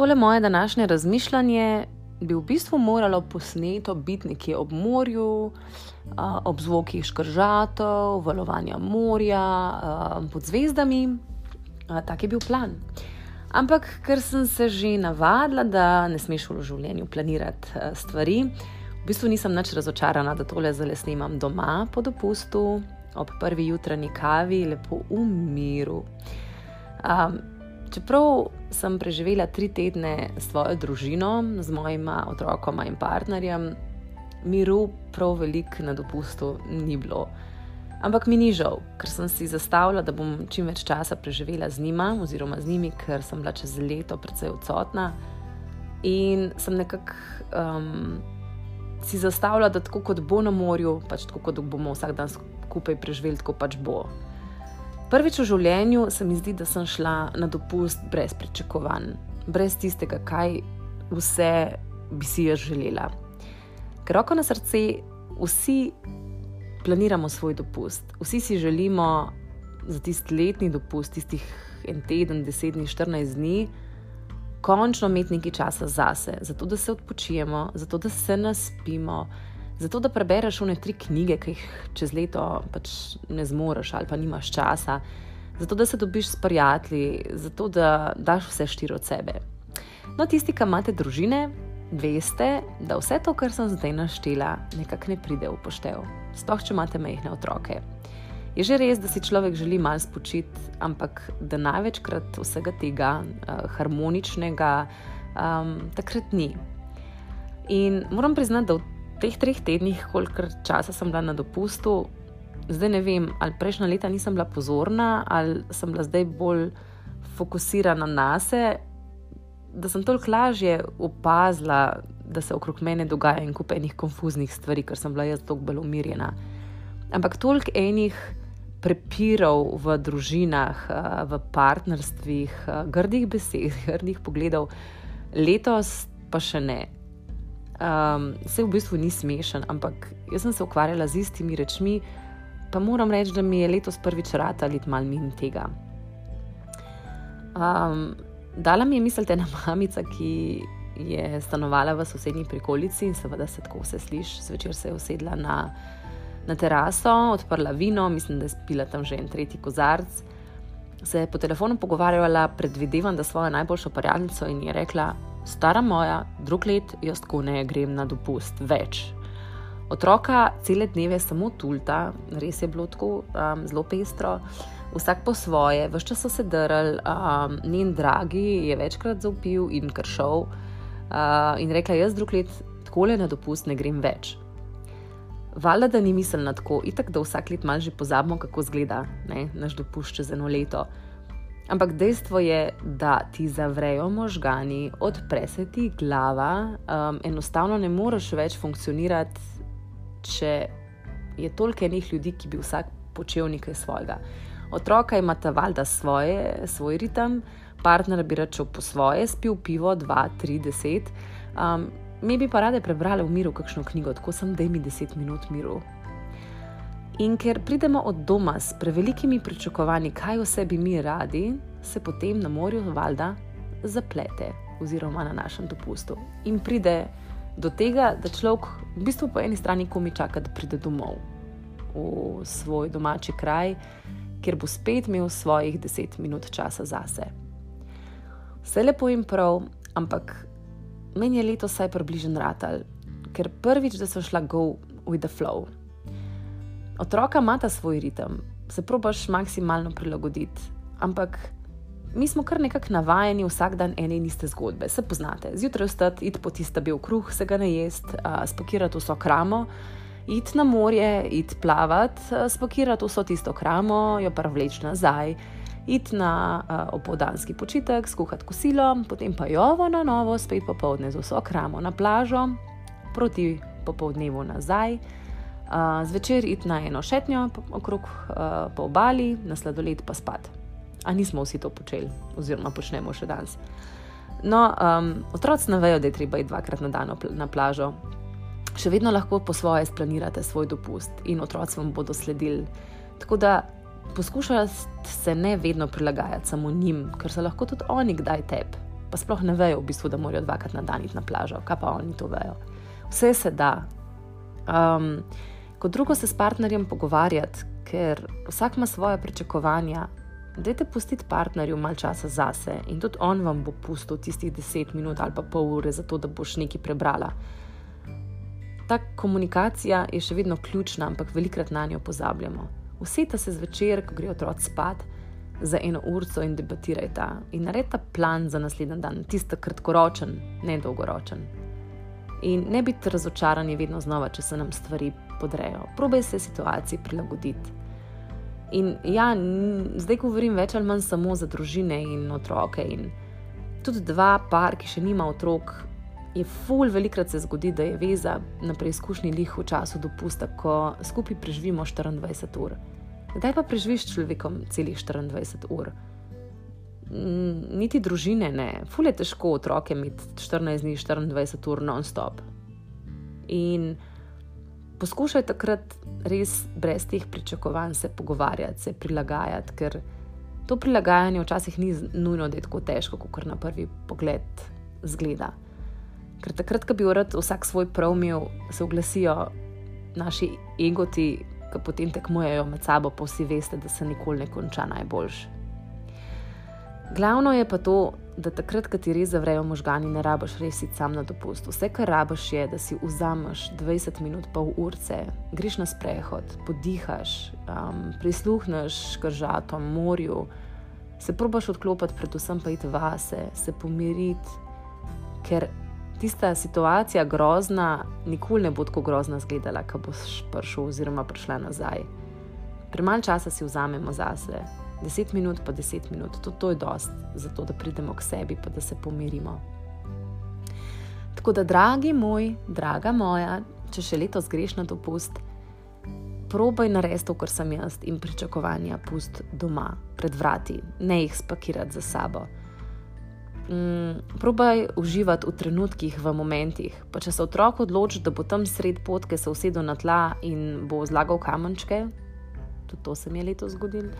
tole moje današnje razmišljanje bi v bistvu moralo posneto biti nekje ob morju, ob zvokih škržatov, valovanja morja, pod zvezdami. Tak je bil plan. Ampak, ker sem se že navadila, da ne smeš v življenju planirati stvari, v bistvu nisem nič razočarana, da tole zdaj snimam doma po dopustu, ob prvi jutranji kavi, lepo v miru. Um, Čeprav sem preživela tri tedne s svojo družino, z mojima otrokoma in partnerjem, miru prav veliko na dopustu ni bilo. Ampak mi ni žal, ker sem si zastavila, da bom čim več časa preživela z njima, oziroma z njimi, ker sem bila čez leto precej odsotna. In sem nekako um, si zastavila, da tako kot bo na morju, pač tako kot bomo vsak dan skupaj preživeli, tako pač bo. Prvič v življenju se mi zdi, da sem šla na dopust brez pričakovanj, brez tistega, kaj vse bi si jaz želela. Ker roko na srce, vsi planiramo svoj dopust, vsi si želimo za tisti letni dopust, tistih en teden, deset dni, štirinajst dni, končno imeti nekaj časa zase, zato da se odpočijemo, zato da se naspimo. Zato, da prebereš one tri knjige, ki jih čez leto pač ne zmoriš ali pa nimaš časa, zato da se dobiš s prijatelji, zato da daš vse štiri od sebe. No, tisti, ki imate družine, veste, da vse to, kar sem zdaj naštela, nekako ne pride v poštev. Sploh, če imate majhne otroke. Je že res, da si človek želi malo spočiti, ampak da največkrat vsega tega uh, harmoničnega um, takrat ni. In moram priznati, da v teh treh tednih, kolikor časa sem bila na dopustu, zdaj ne vem, ali prejšnja leta nisem bila pozorna, ali sem bila zdaj bolj fokusirana na sebe, da sem toliko lažje opazila, da se okrog mene dogaja en kup enih konfuznih stvari, ker sem bila jaz toliko bolj umirjena. Ampak toliko enih prepirov v družinah, v partnerstvih, grdih besed, grdih pogledov, letos pa še ne. Um, vse v bistvu ni smešen, ampak jaz sem se ukvarjala z istimi rečmi, pa moram reči, da mi je letos prvič rad ali malo min tega. Um, dala mi je misliti ena mamica, ki je stanovala v sosednji prikolici in seveda se tako vse sliši. Zvečer se je usedla na, na teraso, odprla vino, mislim, da je spila tam že en tretji kozarc. Se je po telefonu pogovarjala, predvidevam, da svojo najboljšo parjalnico in je rekla: stara moja, drug let jaz tako ne grem na dopust več. Otroka cele dneve samo tulta, res je bilo tako um, zelo pestro, vsak po svoje, vse čas so se drl, um, njen dragi je večkrat zaupil in kršil uh, in rekla: Jaz drug let tako le na dopust ne grem več. Valjda, da ni mislila tako, itak da vsak let malo že pozabimo, kako izgleda naš dopust čez eno leto. Ampak dejstvo je, da ti zavrejo možgani, odpre se ti glava, um, enostavno ne moreš več funkcionirati, če je toliko enih ljudi, ki bi vsak počel nekaj svojega. Otroka ima ta valjda svoje, svoj ritem, partner bi račel po svoje, spil pivo, dva, tri, deset. Um, mi bi pa rade prebrali v miru kakšno knjigo, tako sem, da mi deset minut miru. In ker pridemo od doma s prevelikimi pričakovanji, kaj vse bi mi radi, se potem na morju valjda zaplete, oziroma na našem dopustu. In pride do tega, da človek v bistvu po eni strani komi čaka, da pride domov v svoj domači kraj, kjer bo spet imel svojih deset minut časa zase. Vse lepo in prav, ampak meni je letos vsaj približen ratal, ker prvič, da sem šla go with the flow. Otroka ima ta svoj ritem, se probaš maksimalno prilagoditi, ampak mi smo kar nekako navajeni vsak dan ene in iste zgodbe. Se poznate, zjutraj vstati, iti po tista bil kruh, se ga ne jest, spakirati vso kramo, iti na morje, iti plavati, spakirati vso tisto kramo, jo pa vleč nazaj. Iti na uh, opoldanski počitek, skuhati kosilo, potem pa jovo na novo, spet popoldne z vso kramo na plažo, proti popoldnevu nazaj, uh, zvečer iti na eno šetnjo okrog uh, po obali, na sladoled pa spat. A nismo vsi to počeli, oziroma počnemo še danes. No, um, otroci ne vejo, da je treba iti dvakrat na dan na plažo. Še vedno lahko po svoje splanirate svoj dopust in otroci vam bodo sledili. Tako da poskušajte se ne vedno prilagajati samo njim, ker so lahko tudi oni kdaj tep. pa sploh ne vejo, v bistvu, da morajo dvakrat na dan iti na plažo, kaj pa oni to vejo. Vse se da. Um, kot drugo se s partnerjem pogovarjati, ker vsak ima svoje pričakovanja. Dajte pustiti partnerju malo časa zase in tudi on vam bo pustil tistih 10 minut ali pa pol ure, zato da boš nekaj prebrala. Ta komunikacija je še vedno ključna, ampak velikrat na njo pozabljamo. Vseta se zvečer, ko gre otrok spat, za eno urco in debatirajta in naredita plan za naslednji dan, tisti kratkoročen, ne dolgoročen. In ne biti razočarani vedno znova, če se nam stvari podrejo. Probaj se situaciji prilagoditi. In ja, zdaj govorim več ali manj samo za družine in otroke. In tudi dva par, ki še nima otrok, je ful, velikrat se zgodi, da je veza na preizkušnji lih v času dopusta, ko skupaj preživimo 24 ur. Kdaj pa preživiš človekom celih 24 ur? Niti družine ne, ful je težko otroke imeti 14 dni, 24 ur non-stop. In poskušaj takrat res brez teh pričakovanj se pogovarjati, se prilagajati, ker to prilagajanje včasih ni nujno, da je tako težko, kot na prvi pogled zgleda. Ker takrat, ko bi urad vsak svoj prav imel, se oglasijo naši egoti, ki potem tekmujejo med sabo, pa vsi veste, da se nikoli ne konča najboljši. Glavno je pa to, da takrat, ko ti res zavrejo možgani, ne rabiš resiti sam na dopust. Vse, kar rabiš, je, da si vzameš 20 minut, pol urce, greš na sprehod, podihaš, um, prisluhneš kržatom, morju, se probaš odklopiti, predvsem pa iti vase, se pomiriti, ker tista situacija grozna, nikoli ne bo tako grozna zgledala, ko boš prišel oziroma prišla nazaj. Premalo časa si vzamemo zase. 10 minut, pa 10 minut, to, to je dost, zato da pridemo k sebi, pa da se pomirimo. Tako da, dragi moj, draga moja, če še letos greš na dopust, probaj narediti to, kar sem jaz in pričakovanja pust doma, pred vrati, ne jih spakirati za sabo. Mm, probaj uživati v trenutkih, v momentih. Pa če se otrok odloči, da bo tam sred potke se usedel na tla in bo zlagal kamenčke, tudi to se mi je letos zgodilo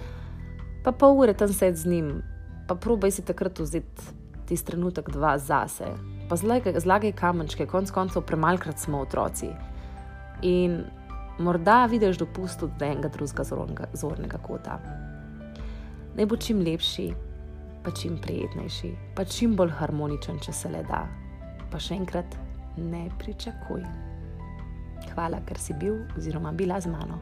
pa pol ure tam sedeti z njim, pa probaj si takrat vzeti tisti trenutek dva zase, pa zlagaj kamenčke, konc koncev premalkrat smo otroci. In morda vidiš dopust od enega drugega zornega kota. Naj bo čim lepši, pa čim prijetnejši, pa čim bolj harmoničen, če se le da. Pa še enkrat ne pričakuj. Hvala, ker si bil oziroma bila z mano.